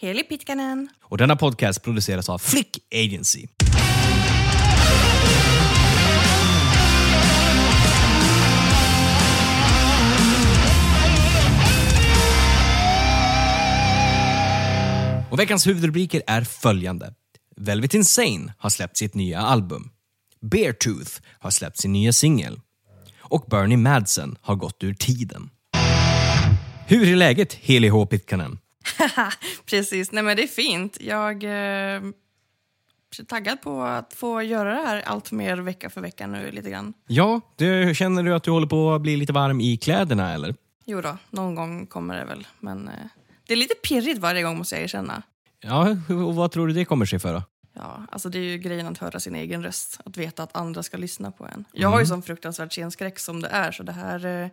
Heli Pitkanen. Och denna podcast produceras av Flick Agency. Och veckans huvudrubriker är följande. Velvet Insane har släppt sitt nya album. Beartooth har släppt sin nya singel. Och Bernie Madsen har gått ur tiden. Hur är läget, Heli H. Pitkanen? Precis, nej men det är fint. Jag eh, är taggad på att få göra det här allt mer vecka för vecka nu lite grann. Ja, du, känner du att du håller på att bli lite varm i kläderna eller? Jo då, någon gång kommer det väl. Men eh, det är lite pirrigt varje gång måste jag erkänna. Ja, och vad tror du det kommer sig för då? Ja, alltså det är ju grejen att höra sin egen röst. Att veta att andra ska lyssna på en. Jag har ju sån fruktansvärd scenskräck som det är så det här eh,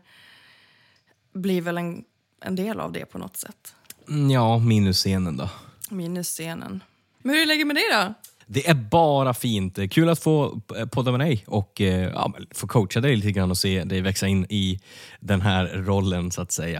blir väl en, en del av det på något sätt. Ja, minus scenen då. Minus scenen. Men hur är läget med dig då? Det är bara fint. Kul att få podda med dig och eh, ja, få coacha dig lite grann och se dig växa in i den här rollen så att säga.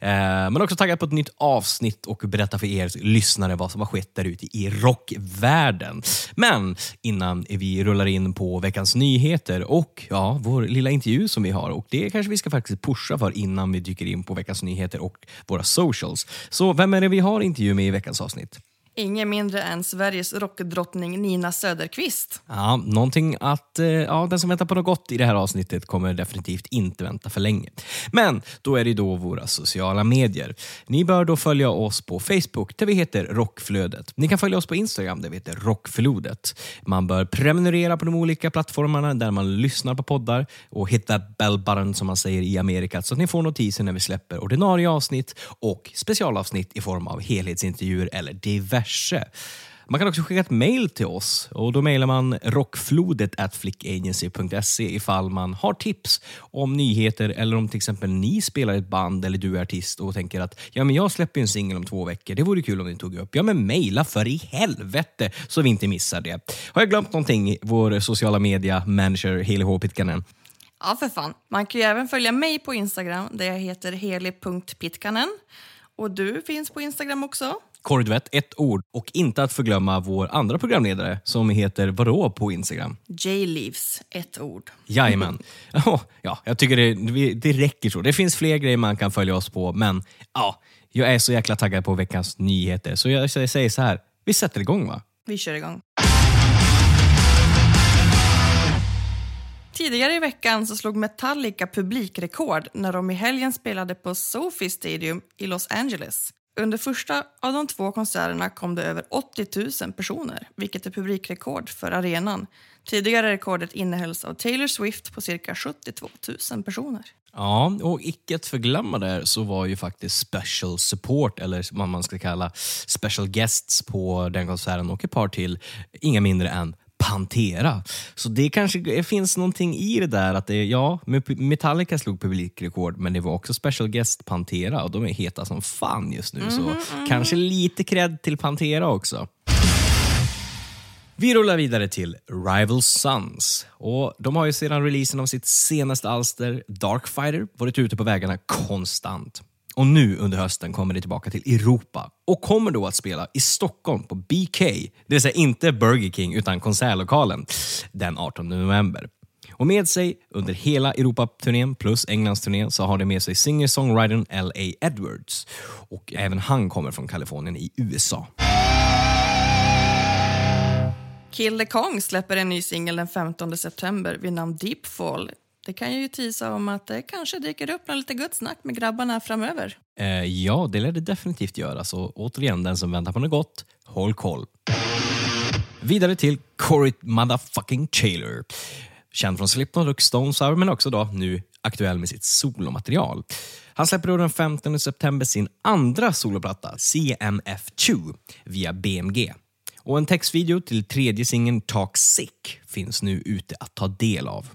Eh, Men också taggad på ett nytt avsnitt och berätta för er lyssnare vad som har skett där ute i rockvärlden. Men innan vi rullar in på veckans nyheter och ja, vår lilla intervju som vi har och det kanske vi ska faktiskt pusha för innan vi dyker in på veckans nyheter och våra socials. Så vem är det vi har intervju med i veckans avsnitt? Ingen mindre än Sveriges rockdrottning Nina Söderqvist. Ja, någonting att, eh, ja, den som väntar på något gott i det här avsnittet kommer definitivt inte vänta för länge. Men då är det då våra sociala medier. Ni bör då följa oss på Facebook där vi heter Rockflödet. Ni kan följa oss på Instagram där vi heter Rockflodet. Man bör prenumerera på de olika plattformarna där man lyssnar på poddar och hit that bell button som man säger i Amerika så att ni får notiser när vi släpper ordinarie avsnitt och specialavsnitt i form av helhetsintervjuer eller diverse. Man kan också skicka ett mail till oss och då mejlar man rockflodet at flickagency.se ifall man har tips om nyheter eller om till exempel ni spelar ett band eller du är artist och tänker att ja, men jag släpper en singel om två veckor. Det vore kul om ni tog upp. Ja, men mejla för i helvete så vi inte missar det. Har jag glömt någonting? Vår sociala media manager Heli H. Pitkanen. Ja, för fan. Man kan ju även följa mig på Instagram där jag heter heli.pitkanen. Och du finns på Instagram också. Kordvett, ett ord. Och inte att förglömma vår andra programledare som heter vadå på Instagram? J-Leaves, ett ord. Jajamän. Oh, ja, jag tycker det, det räcker så. Det finns fler grejer man kan följa oss på, men ja, jag är så jäkla taggad på veckans nyheter. Så jag säger så här, vi sätter igång va? Vi kör igång. Tidigare i veckan så slog Metallica publikrekord när de i helgen spelade på Sophie Stadium i Los Angeles. Under första av de två konserterna kom det över 80 000 personer, vilket är publikrekord för arenan. Tidigare rekordet innehölls av Taylor Swift på cirka 72 000 personer. Ja, och icke att förglömma där så var ju faktiskt special support, eller vad man ska kalla special guests på den konserten och ett par till, inga mindre än Pantera. Så det kanske finns någonting i det där att det, ja, Metallica slog publikrekord men det var också special guest Pantera och de är heta som fan just nu. Så kanske lite cred till Pantera också. Vi rullar vidare till Rival Sons. Och de har ju sedan releasen av sitt senaste alster Darkfighter varit ute på vägarna konstant. Och nu under hösten kommer det tillbaka till Europa och kommer då att spela i Stockholm på BK, det vill säga inte Burger King utan konsertlokalen, den 18 november. Och med sig under hela Europaturnén plus Englandsturnén så har de med sig singer-songwritern L.A. Edwards. Och även han kommer från Kalifornien i USA. Kill the Kong släpper en ny singel den 15 september vid namn Deepfall. Det kan ju tisa om att det kanske dyker upp något lite gott snack med grabbarna framöver. Eh, ja, det lär det definitivt göra. Så återigen, den som väntar på något gott, håll koll. Vidare till Corey motherfucking Taylor. Känd från Slipknot och Stone Sour, men också då nu aktuell med sitt solomaterial. Han släpper då den 15 september sin andra soloplatta, CMF2, via BMG. Och en textvideo till tredje singeln Talk Sick finns nu ute att ta del av.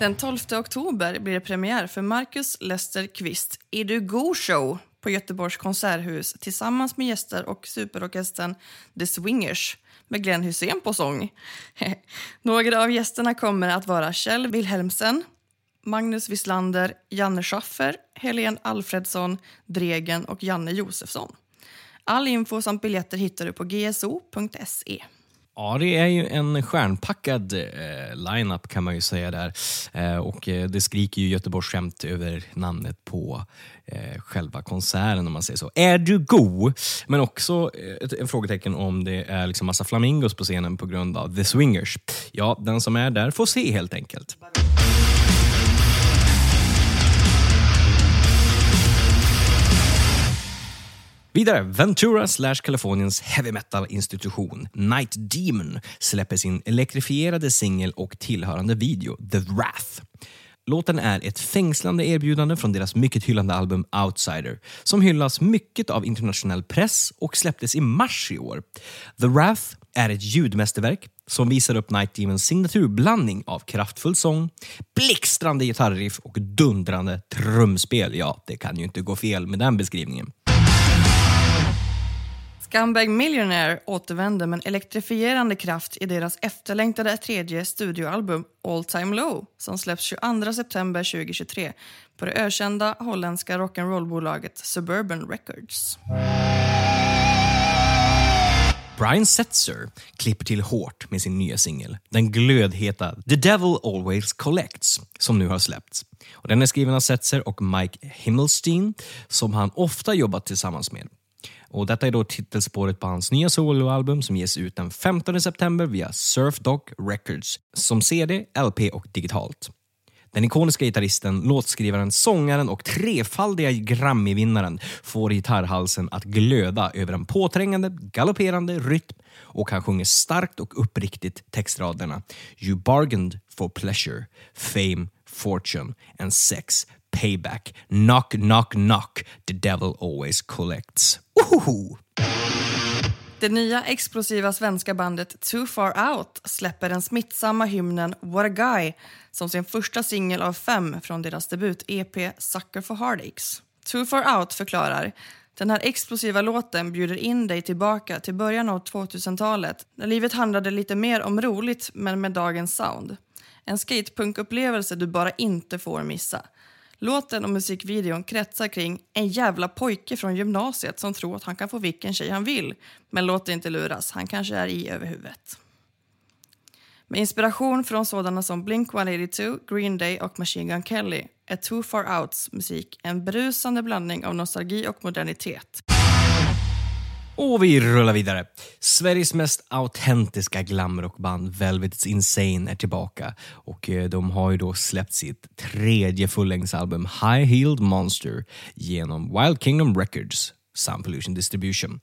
Den 12 oktober blir det premiär för Marcus Lester Kvist Är du go show på Göteborgs konserthus tillsammans med gäster och superorkestern The Swingers med Glenn Hussein på sång. Några av gästerna kommer att vara Kjell Wilhelmsen, Magnus Wislander, Janne Schaffer, Helene Alfredsson, Dregen och Janne Josefsson. All info samt biljetter hittar du på gso.se. Ja, det är ju en stjärnpackad eh, line-up kan man ju säga där. Eh, och eh, det skriker ju Göteborgsskämt över namnet på eh, själva konserten om man säger så. Är du go? Men också eh, ett, ett, frågetecken om det är liksom massa flamingos på scenen på grund av The Swingers. Ja, den som är där får se helt enkelt. Vidare, Ventura slash Kaliforniens heavy metal-institution Night Demon släpper sin elektrifierade singel och tillhörande video The Wrath. Låten är ett fängslande erbjudande från deras mycket hyllande album Outsider som hyllas mycket av internationell press och släpptes i mars i år. The Wrath är ett ljudmästerverk som visar upp Night Demons signaturblandning av kraftfull sång, blixtrande gitarriff och dundrande trumspel. Ja, det kan ju inte gå fel med den beskrivningen. Scumbag Millionaire återvänder med en elektrifierande kraft i deras efterlängtade tredje studioalbum All Time Low som släpps 22 september 2023 på det ökända holländska rock'n'roll-bolaget Suburban Records. Brian Setzer klipper till hårt med sin nya singel, den glödheta The Devil Always Collects, som nu har släppts. Och den är skriven av Setzer och Mike Himmelstein, som han ofta jobbat tillsammans med. Och detta är då titelspåret på hans nya soloalbum som ges ut den 15 september via Surfdog Records som CD, LP och digitalt. Den ikoniska gitarristen, låtskrivaren, sångaren och trefaldiga Grammy-vinnaren får gitarrhalsen att glöda över en påträngande, galopperande rytm och han sjunger starkt och uppriktigt textraderna “You bargained for pleasure, fame, fortune and sex, payback, knock, knock, knock, the devil always collects”. Ohoho! Det nya explosiva svenska bandet Too Far Out släpper den smittsamma hymnen What a Guy som sin första singel av fem från deras debut-EP Sucker for Heartaches. Too Far Out förklarar den här explosiva låten bjuder in dig tillbaka till början av 2000-talet när livet handlade lite mer om roligt men med dagens sound. En skatepunkupplevelse du bara inte får missa. Låten och musikvideon kretsar kring en jävla pojke från gymnasiet som tror att han kan få vilken tjej han vill. Men låt dig inte luras, han kanske är i över huvudet. Med inspiration från sådana som Blink-182, Green Day och Machine Gun Kelly är Too Far Outs musik en brusande blandning av nostalgi och modernitet. Och vi rullar vidare. Sveriges mest autentiska glamrockband Velvet's Insane är tillbaka och eh, de har ju då släppt sitt tredje fullängdsalbum High Heeled Monster genom Wild Kingdom Records, Sound Pollution Distribution.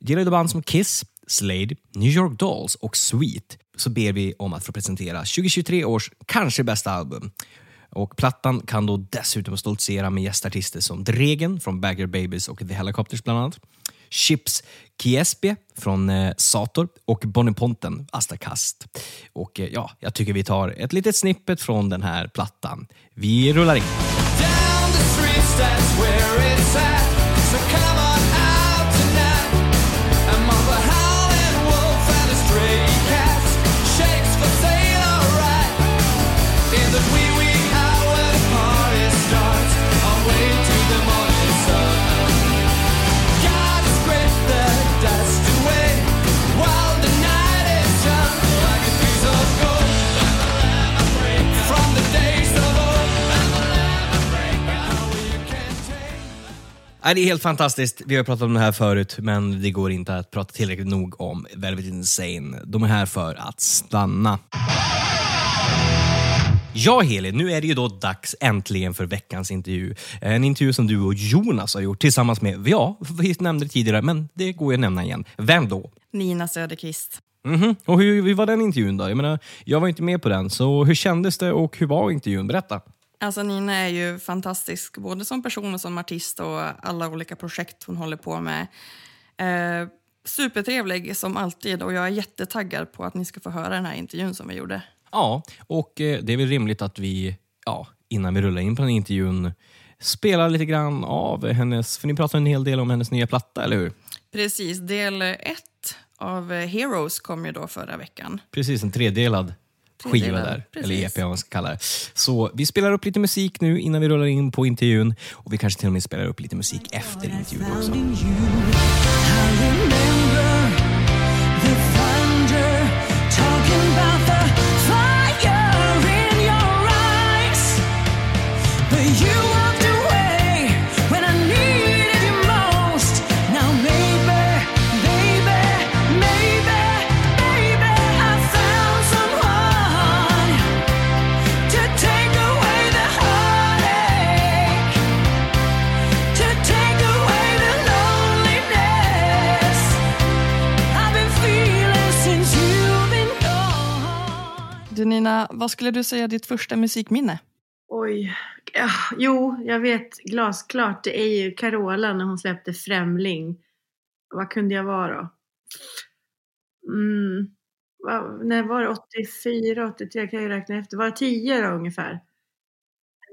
Gillar du band som Kiss, Slade, New York Dolls och Sweet så ber vi om att få presentera 2023 års kanske bästa album. Och Plattan kan då dessutom stoltsera med gästartister som Dregen från Bagger Babies och The Helicopters bland annat. Chips Kiespie från eh, Sator och Boniponten Ponten, Asta Kast. Och eh, ja, jag tycker vi tar ett litet snippet från den här plattan. Vi rullar in. Nej, det är helt fantastiskt. Vi har pratat om det här förut, men det går inte att prata tillräckligt nog om Velvet Insane. De är här för att stanna. Ja, Heli, nu är det ju då dags äntligen för veckans intervju. En intervju som du och Jonas har gjort tillsammans med, ja, vi nämnde det tidigare, men det går ju att nämna igen. Vem då? Nina Söderqvist. Mhm. Och hur, hur var den intervjun då? Jag, menar, jag var inte med på den, så hur kändes det och hur var intervjun? Berätta. Alltså Nina är ju fantastisk, både som person och som artist och alla olika projekt hon håller på med. Eh, supertrevlig som alltid och jag är jättetaggad på att ni ska få höra den här intervjun som vi gjorde. Ja, och eh, det är väl rimligt att vi, ja, innan vi rullar in på den intervjun, spelar lite grann av hennes, för ni pratar en hel del om hennes nya platta, eller hur? Precis, del ett av Heroes kom ju då förra veckan. Precis, en tredelad skiva där, precis. eller EP vad man ska kalla det. Så vi spelar upp lite musik nu innan vi rullar in på intervjun och vi kanske till och med spelar upp lite musik efter intervjun också. Vad skulle du säga är ditt första musikminne? Oj. Ja, jo, jag vet glasklart. Det är ju Carola när hon släppte Främling. Vad kunde jag vara då? Mm. När var det? 84, 83 kan jag räkna efter. Var det 10 då ungefär?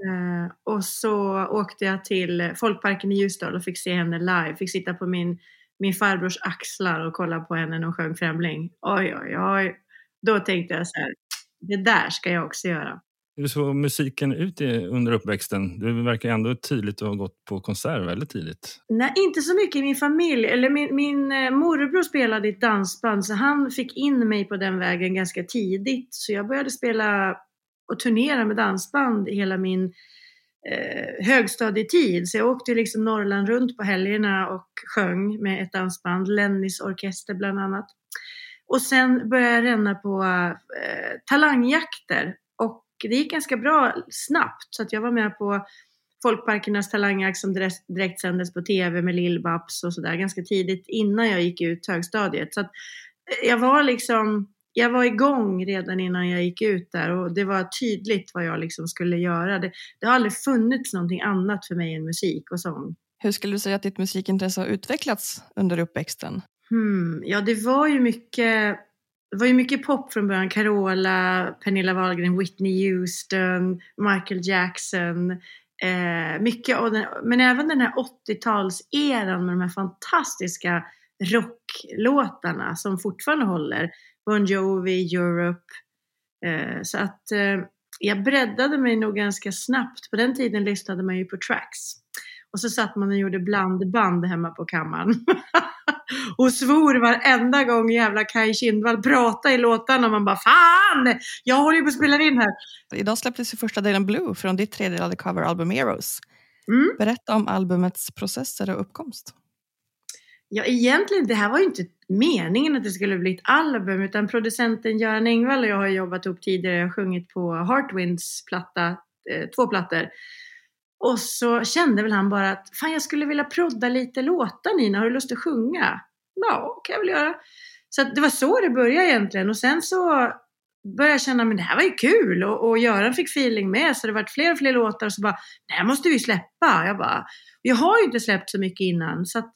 Uh, och så åkte jag till Folkparken i Ljusdal och fick se henne live. Fick sitta på min, min farbrors axlar och kolla på henne när hon sjöng Främling. Oj, oj, oj. Då tänkte jag så här, det där ska jag också göra. Hur såg musiken ut under uppväxten? Det verkar ändå tydligt ha gått på konsert väldigt tidigt. Nej, inte så mycket i min familj. Eller min, min eh, morbror spelade i ett dansband så han fick in mig på den vägen ganska tidigt. Så jag började spela och turnera med dansband hela min eh, högstadietid. Så jag åkte liksom Norrland runt på helgerna och sjöng med ett dansband, Lennys orkester bland annat. Och sen började jag ränna på eh, talangjakter och det gick ganska bra snabbt så att jag var med på Folkparkernas talangjakt som direkt, direkt sändes på tv med Lill-Babs och sådär ganska tidigt innan jag gick ut högstadiet. Så att eh, jag var liksom, jag var igång redan innan jag gick ut där och det var tydligt vad jag liksom skulle göra. Det, det har aldrig funnits någonting annat för mig än musik och sång. Hur skulle du säga att ditt musikintresse har utvecklats under uppväxten? Hmm, ja, det var ju mycket det var ju mycket pop från början. Carola, Pernilla Wahlgren, Whitney Houston, Michael Jackson. Eh, mycket av den, men även den här 80-talseran med de här fantastiska rocklåtarna som fortfarande håller. Bon Jovi, Europe. Eh, så att eh, jag breddade mig nog ganska snabbt. På den tiden lyssnade man ju på tracks. Och så satt man och gjorde blandband hemma på kammaren. och svor varenda gång jävla Kaj Kindvall pratade i låtarna. Man bara fan! Jag håller ju på att spela in här. Idag släpptes ju första delen Blue från ditt tredelade coveralbum Heroes. Mm. Berätta om albumets processer och uppkomst. Ja, egentligen, det här var ju inte meningen att det skulle bli ett album, utan producenten Göran Engvall och jag har jobbat ihop tidigare, jag har sjungit på Heartwinds platta, eh, två plattor. Och så kände väl han bara att, fan jag skulle vilja prodda lite låtar Nina, har du lust att sjunga? Ja, kan jag väl göra. Så att det var så det började egentligen och sen så började jag känna, men det här var ju kul och, och Göran fick feeling med så det vart fler och fler låtar och så bara, det här måste vi släppa. Jag bara, jag har ju inte släppt så mycket innan så att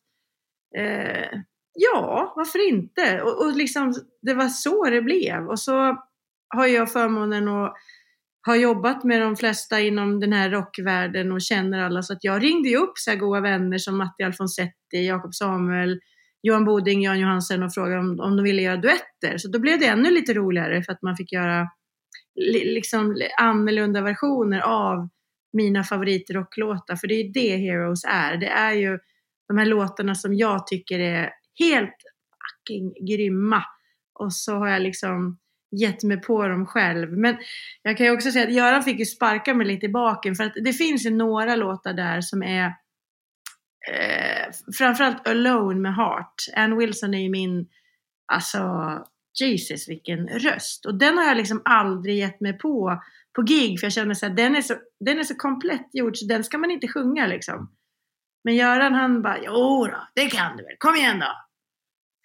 Eh, ja, varför inte? Och, och liksom, det var så det blev. Och så har jag förmånen att har jobbat med de flesta inom den här rockvärlden och känner alla. Så att jag ringde ju upp så här goda vänner som Matti Alfonsetti, Jakob Samuel, Johan Boding, Jan Johansen och frågade om, om de ville göra duetter. Så då blev det ännu lite roligare för att man fick göra li, liksom annorlunda versioner av mina favoritrocklåtar. För det är ju det Heroes är. Det är ju de här låtarna som jag tycker är helt fucking grymma. Och så har jag liksom gett mig på dem själv. Men jag kan ju också säga att Göran fick ju sparka mig lite i baken för att det finns ju några låtar där som är eh, framförallt Alone med Heart. Ann Wilson är ju min, alltså Jesus vilken röst. Och den har jag liksom aldrig gett mig på på gig för jag känner så här, den är så, den är så komplett gjord så den ska man inte sjunga liksom. Men Göran han bara, jo då, det kan du väl, kom igen då.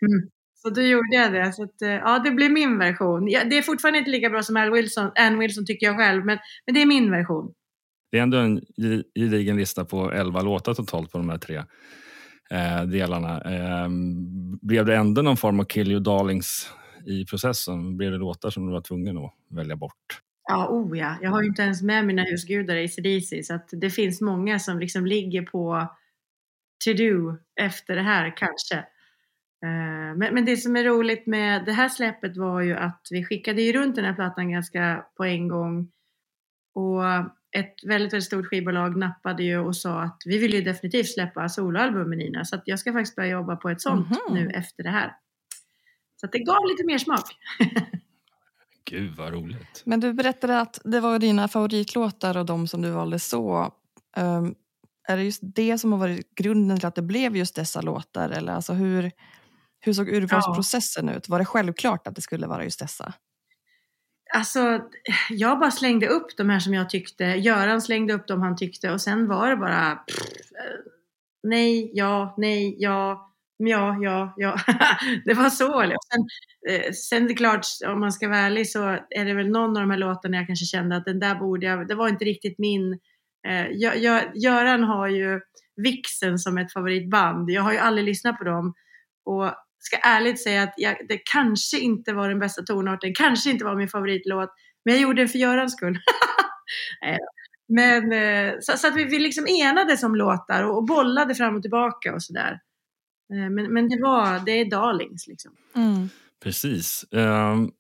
Mm. Så då gjorde jag det. Så att, eh, ja, det blir min version. Ja, det är fortfarande inte lika bra som Al Wilson, Ann Wilson tycker jag själv, men, men det är min version. Det är ändå en ge- gedigen lista på 11 låtar totalt på de här tre eh, delarna. Eh, blev det ändå någon form av kill you darlings i processen? Blev det låtar som du var tvungen att välja bort? Ja, oh ja. Jag har ju inte ens med mina husgudar i ACDC, så att det finns många som liksom ligger på to-do efter det här kanske. Eh, Men, men det som är roligt med det här släppet var ju att vi skickade ju runt den här plattan ganska på en gång. Och ett väldigt, väldigt stort skivbolag nappade ju och sa att vi vill ju definitivt släppa soloalbum med Nina. Så att jag ska faktiskt börja jobba på ett sånt Mhm. nu efter det här. Så att det gav lite mer smak. Gud vad roligt. Men du berättade att det var dina favoritlåtar och de som du valde så. Ehm, är det just det som har varit grunden till att det blev just dessa låtar? Eller alltså hur, hur såg urvalsprocessen ut? Var det självklart att det skulle vara just dessa? Alltså, jag bara slängde upp de här som jag tyckte. Göran slängde upp dem han tyckte och sen var det bara pff, nej, ja, nej, ja, ja, ja, ja. det var så. Sen, eh, sen det är klart, om man ska vara ärlig så är det väl någon av de här låtarna jag kanske kände att den där borde jag, det var inte riktigt min. Eh, jag, jag, Göran har ju Vixen som ett favoritband. Jag har ju aldrig lyssnat på dem och ska ärligt säga att jag, det kanske inte var den bästa tonarten, kanske inte var min favoritlåt, men jag gjorde den för Görans skull. Nej då. men eh, så, så att vi, vi liksom enades om låtar och, och bollade fram och tillbaka och sådär. Eh, Men, men det var, det är darlings liksom. Precis. Ehm,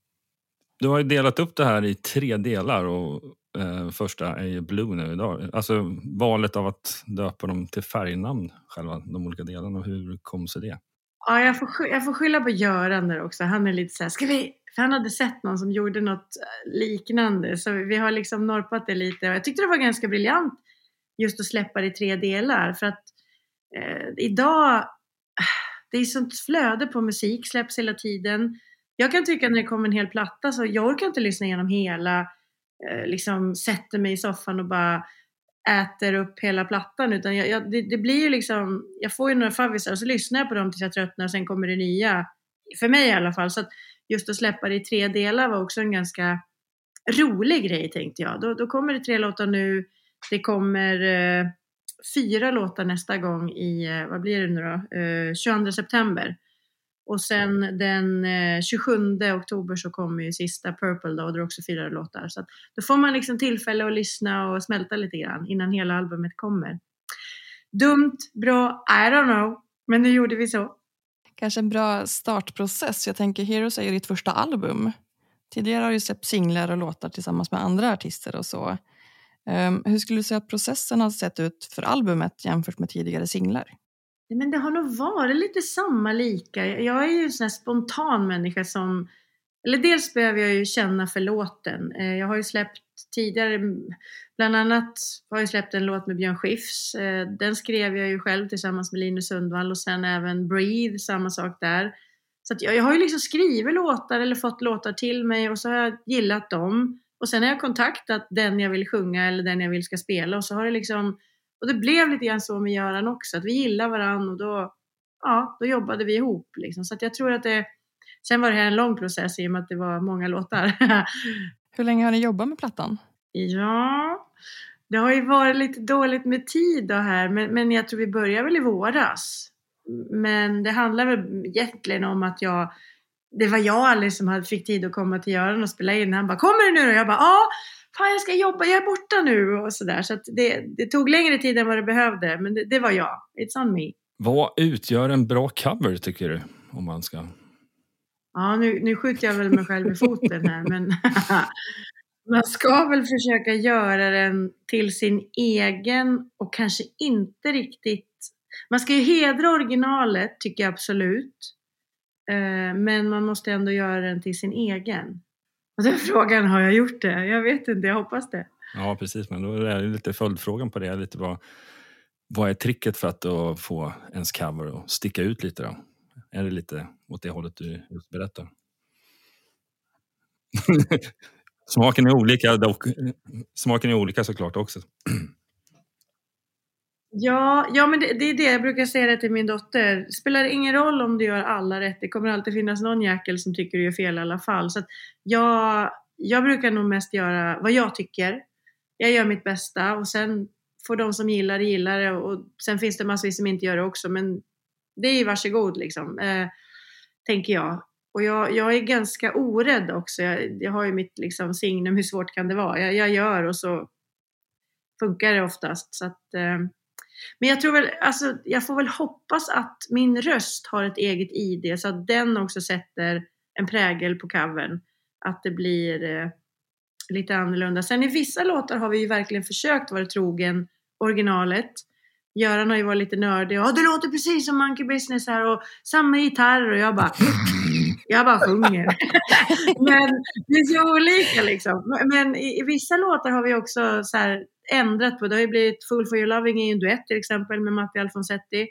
du har ju delat upp det här i tre delar och eh, första är ju Blue nu idag. Alltså valet av att döpa dem till färgnamn, själva de olika delarna. Hur kom sig det? Ja, jag får, jag får skylla på Göran där också. Han är lite så här, ska vi... För han hade sett någon som gjorde något eh, liknande. Så vi har liksom norpat det lite. Och jag tyckte det var ganska briljant just att släppa det i tre delar. För att eh, idag, det är sånt flöde på musik, släpps hela tiden. Jag kan tycka när det kommer en hel platta så jag orkar inte lyssna igenom hela, eh, liksom sätter mig i soffan och bara äter upp hela plattan utan jag, jag, det, det blir ju liksom, jag får ju några favvisar och så lyssnar jag på dem tills jag tröttnar och sen kommer det nya. För mig i alla fall. Så att just att släppa det i tre delar var också en ganska rolig grej tänkte jag. Då, då kommer det tre låtar nu, det kommer eh, fyra låtar nästa gång i, eh, vad blir det nu då, eh, 22 september. Och sen den eh, 27 oktober så kommer ju sista Purple då och det är också fyra låtar. Så att då får man liksom tillfälle att lyssna och smälta lite grann innan hela albumet kommer. Dumt, bra, I don't know. Men nu gjorde vi så. Kanske en bra startprocess. Jag tänker Heroes är ju ditt första album. Tidigare har du släppt singlar och låtar tillsammans med andra artister och så. Um, hur skulle du säga att processen har sett ut för albumet jämfört med tidigare singlar? Men det har nog varit lite samma lika. Jag är ju en sån här spontan människa som... Eller dels behöver jag ju känna för låten. Eh, jag har ju släppt tidigare, bland annat har jag släppt en låt med Björn Skifs. Eh, den skrev jag ju själv tillsammans med Linus Sundvall och sen även Breathe, samma sak där. Så att jag, jag har ju liksom skrivit låtar eller fått låtar till mig och så har jag gillat dem. Och sen har jag kontaktat den jag vill sjunga eller den jag vill ska spela och så har det liksom och det blev lite grann så med Göran också, att vi gillar varandra och då, ja, då jobbade vi ihop. Liksom. Så jag tror att det... Sen var det här en lång process i och med att det var många låtar. Hur länge har ni jobbat med plattan? ja, det har ju varit lite dåligt med tid då här, men, men jag tror vi börjar väl i våras. Men det handlar väl egentligen om att jag det var jag aldrig som hade, fick tid att komma till Göran och spela in. Han bara, kommer du nu då? Jag bara, ja, fan jag ska jobba, jag är borta nu och sådär. Så att det, det tog längre tid än vad det behövde, men det, det var jag. It's on me. Vad utgör en bra cover tycker du? Om man ska... Ja, nu, nu skjuter jag väl mig själv i foten här, men man ska väl försöka göra den till sin egen och kanske inte riktigt... Man ska ju hedra originalet, tycker jag absolut. Eh, Men man måste ändå göra den till sin egen. Och den frågan, har jag gjort det? Jag vet inte, jag hoppas det. Ja, precis. Men då är det lite följdfrågan på det. Lite vad, vad är tricket för att då få ens cover att sticka ut lite? Då? Är det lite åt det hållet du just berättar? Smaken är olika dock. Smaken är olika såklart också. Ja, ja men det, det är det jag brukar säga det till min dotter. Spelar ingen roll om du gör alla rätt. Det kommer alltid finnas någon jäkel som tycker du gör fel i alla fall. Så att jag, jag brukar nog mest göra vad jag tycker. Jag gör mitt bästa och sen får de som gillar det gilla det och sen finns det massvis som inte gör det också. Men det är ju varsågod liksom, eh, tänker jag. Och jag, jag är ganska orädd också. Jag, jag har ju mitt liksom, signum, hur svårt kan det vara? Jag, jag gör och så funkar det oftast. Så att, eh, men jag tror väl, alltså, jag får väl hoppas att min röst har ett eget ID så att den också sätter en prägel på covern. Att det blir eh, lite annorlunda. Sen i vissa låtar har vi ju verkligen försökt vara trogen originalet. Göran har ju varit lite nördig. Ja, det låter precis som Monkey Business här och samma gitarr och jag bara jag bara sjunger. Men det är så olika liksom. Men i, i vissa låtar har vi också så här ändrat på. Det har ju blivit Full for your loving i en duett till exempel med Matti Alfonsetti.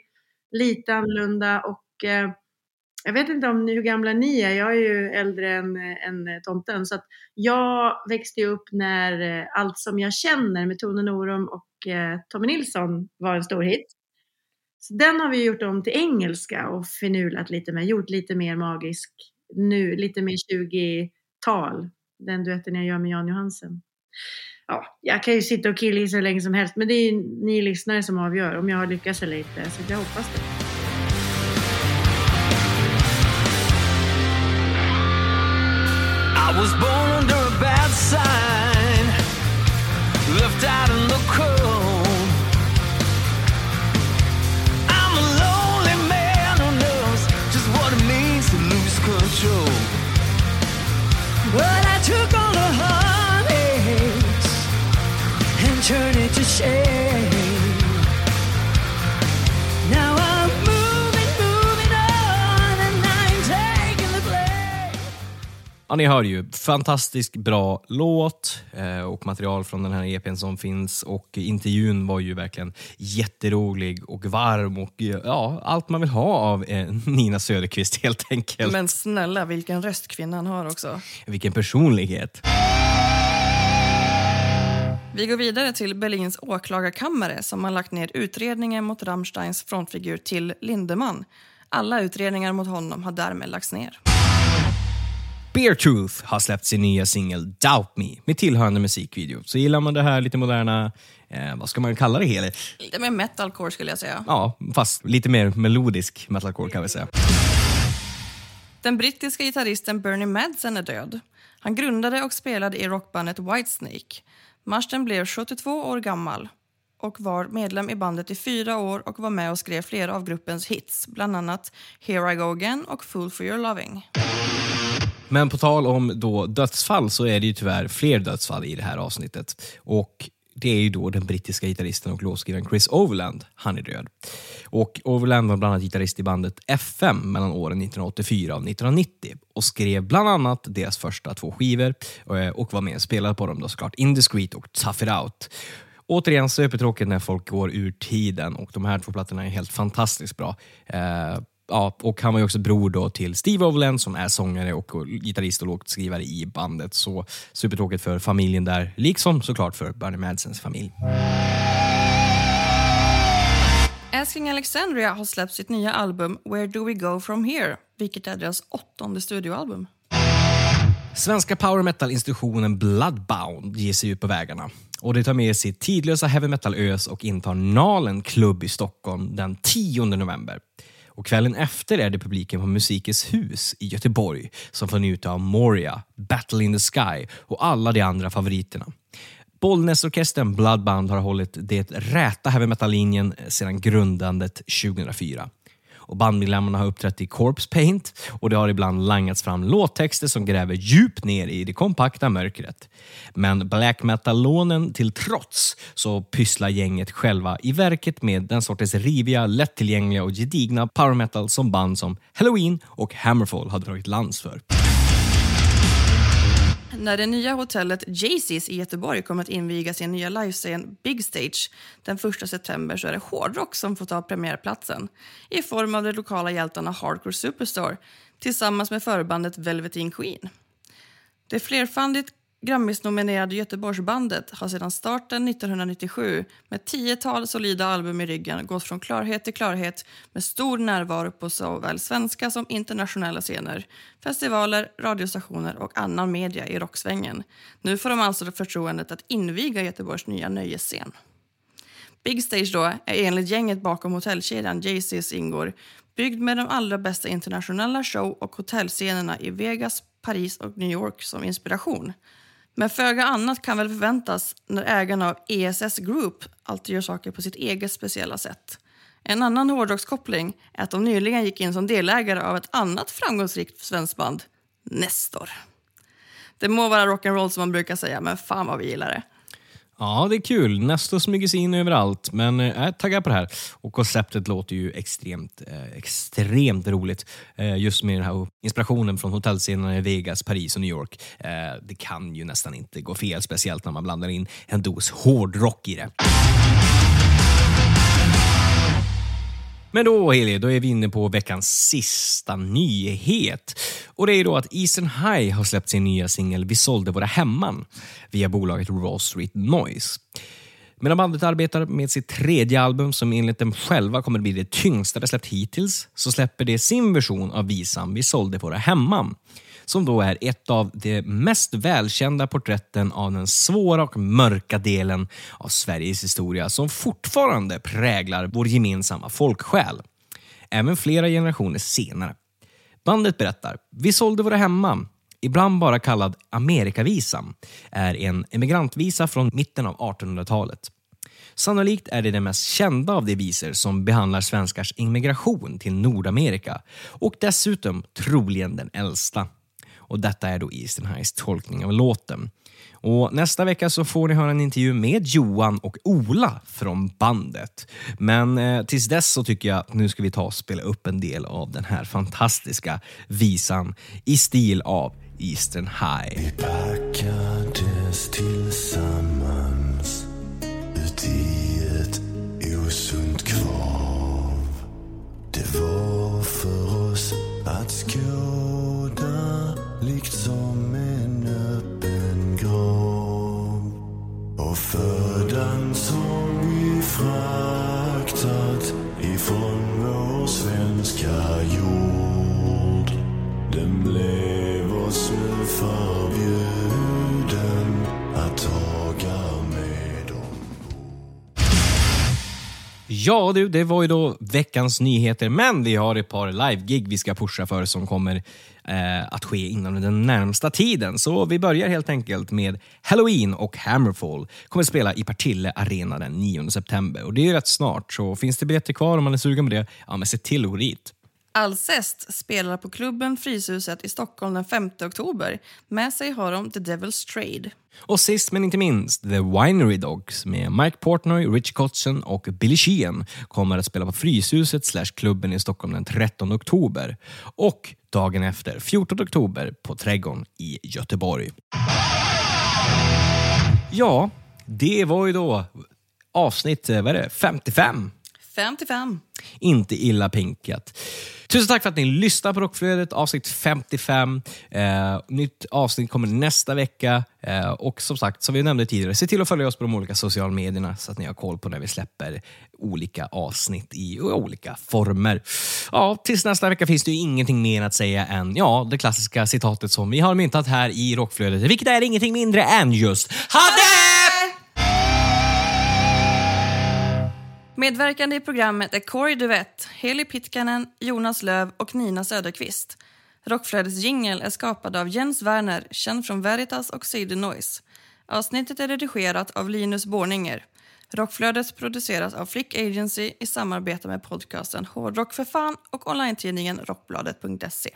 Lite annorlunda och eh, jag vet inte om ni, hur gamla ni är. Jag är ju äldre än, än tomten. Så att jag växte upp när eh, Allt som jag känner med Tone Norum och eh, Tommy Nilsson var en stor hit. Så den har vi gjort om till engelska och finulat lite med, gjort lite mer magisk nu, lite mer 20-tal. Den duetten jag gör med Jan Johansen. Ja, jag kan ju sitta och killa hur länge som helst, men det är ju ni lyssnare som avgör om jag har lyckats eller inte, så jag hoppas det. I was born But I took all the heartaches and turned it to shame. Ja, ni hör ju. Fantastiskt bra låt eh, och material från den här EPn som finns. Och intervjun var ju verkligen jätterolig och varm och eh, ja, allt man vill ha av eh, Nina Söderqvist helt enkelt. Men snälla, vilken röst kvinnan har också. Vilken personlighet. Vi går vidare till Berlins åklagarkammare som har lagt ner utredningen mot Rammsteins frontfigur till Lindemann. Alla utredningar mot honom har därmed lagts ner. Bear Truth har släppt sin nya singel Doubt Me med tillhörande musikvideo. Så gillar man det här lite moderna, eh, vad ska man kalla det hela? Lite mer metalcore skulle jag säga. Ja, fast lite mer melodisk metalcore kan vi säga. Den brittiska gitarristen Bernie Madsen är död. Han grundade och spelade i rockbandet Whitesnake. Marsten blev 72 år gammal och var medlem i bandet i fyra år och var med och skrev flera av gruppens hits, bland annat Here I Go Again och Fool for your loving. Men på tal om då dödsfall så är det ju tyvärr fler dödsfall i det här avsnittet. Och det är ju då den brittiska gitarristen och låtskrivaren Chris Overland. Han är död. Och Overland var bland annat gitarrist i bandet FM mellan åren 1984 och 1990 och skrev bland annat deras första två skivor eh, och var med och spelade på dem då såklart Indiscreet och Tough It Out. Återigen supertråkigt när folk går ur tiden och de här två plattorna är helt fantastiskt bra. Eh, ja, och han var ju också bror då till Steve Overland som är sångare och och gitarrist och låtskrivare i bandet. Så supertråkigt för familjen där, liksom såklart för Bernie Madsens familj. Asking Alexandria har släppt sitt nya album Where Do We Go From Here, vilket är deras åttonde studioalbum. Svenska power metal-institutionen Bloodbound ger sig ut på vägarna. Och Det tar med sig tidlösa heavy metal-ös och intar Nalen klubb i Stockholm den 10 november. Och Kvällen efter är det publiken på Musikens hus i Göteborg som får njuta av Moria, Battle in the Sky och alla de andra favoriterna. Bollnäsorkestern Bloodbound har hållit det räta heavy metal-linjen sedan grundandet 2004. Och bandmedlemmarna har uppträtt i Corpse Paint och det har ibland langats fram låttexter som gräver djupt ner i det kompakta mörkret. Men black metal-lånen till trots så pysslar gänget själva i verket med den sortens riviga, lättillgängliga och gedigna power metal som band som Halloween och Hammerfall har dragit lans för. När det nya hotellet Jaycees i Göteborg kommer att inviga sin nya livescen Big Stage den 1 september så är det hårdrock som får ta premiärplatsen i form av de lokala hjältarna Hardcore Superstore tillsammans med förbandet Velveteen Queen. Det flerfaldigt Grammisnominerade Göteborgsbandet har sedan starten 1997 med tiotal solida album i ryggen gått från klarhet till klarhet med stor närvaro på såväl svenska som internationella scener, festivaler, radiostationer och annan media i rocksvängen. Nu får de alltså förtroendet att inviga Göteborgs nya nöjesscen. Big Stage då är enligt gänget bakom hotellkedjan Jay-Z's ingår byggd med de allra bästa internationella show och hotellscenerna i Vegas, Paris och New York som inspiration. Men föga annat kan väl förväntas när ägarna av ESS Group alltid gör saker på sitt eget speciella sätt. En annan hårdrockskoppling är att de nyligen gick in som delägare av ett annat framgångsrikt svenskt band, Nestor. Det må vara rock'n'roll som man brukar säga, men fan vad vi gillar det. Ja, det är kul. Nesto smyger sig in överallt, men eh, jag är taggad på det här. Och konceptet låter ju extremt, eh, extremt roligt. Eh, just med den här inspirationen från hotellscenerna i Vegas, Paris och New York. Eh, det kan ju nästan inte gå fel, speciellt när man blandar in en dos hårdrock i det. Men då, Heli, då är vi inne på veckans sista nyhet. Och det är då att Eastern High har släppt sin nya singel Vi sålde våra hemman via bolaget Raw Street Noise. Medan bandet arbetar med sitt tredje album som enligt dem själva kommer att bli det tyngsta de släppt hittills så släpper de sin version av visan Vi sålde våra hemman som då är ett av de mest välkända porträtten av den svåra och mörka delen av Sveriges historia som fortfarande präglar vår gemensamma folksjäl. Även flera generationer senare. Bandet berättar, vi sålde våra hemma ibland bara kallad Amerikavisan, är en emigrantvisa från mitten av 1800-talet. Sannolikt är det den mest kända av de visor som behandlar svenskars immigration till Nordamerika och dessutom troligen den äldsta. Och Detta är då Eastern Highs tolkning av låten. Och Nästa vecka så får ni höra en intervju med Johan och Ola från bandet. Men eh, tills dess så tycker jag att nu ska vi ta och spela upp en del av den här fantastiska visan i stil av Eastern High. Vi packades tillsammans uti Ja du, det var ju då veckans nyheter, men vi har ett par live-gig vi ska pusha för som kommer eh, att ske inom den närmsta tiden. Så vi börjar helt enkelt med Halloween och Hammerfall kommer spela i Partille Arena den 9 september. Och Det är ju rätt snart, så finns det biljetter kvar om man är sugen på det, ja men se till att gå dit. Alcest spelar på klubben Fryshuset i Stockholm den 5 oktober. Med sig har de The Devil's Trade. Och sist men inte minst, The Winery Dogs med Mike Portnoy, Rich Kotzen och Billy Sheehan kommer att spela på Fryshuset slash klubben i Stockholm den 13 oktober. Och dagen efter, 14 oktober, på Trädgården i Göteborg. Ja, det var ju då avsnitt eh, vad är det, 55. 55. Inte illa pinkat. Tusen tack för att ni lyssnar på Rockflödet, avsnitt 55. Eh, nytt avsnitt kommer nästa vecka. Eh, och som sagt, som vi nämnde tidigare, se till att följa oss på de olika sociala medierna så att ni har koll på när vi släpper olika avsnitt i olika former. Ja, tills nästa vecka finns det ju ingenting mer att säga än ja, det klassiska citatet som vi har myntat här i Rockflödet, vilket är ingenting mindre än just Ha Medverkande i programmet är Corey Duvett, Heli Pitkanen, Jonas Löv och Nina Söderqvist. Rockflödets jingel är skapad av Jens Werner, känd från Veritas och CD Noise. Avsnittet är redigerat av Linus Borninger. Rockflödet produceras av Flick Agency i samarbete med podcasten Hårdrock för fan och online-tidningen Rockbladet.se.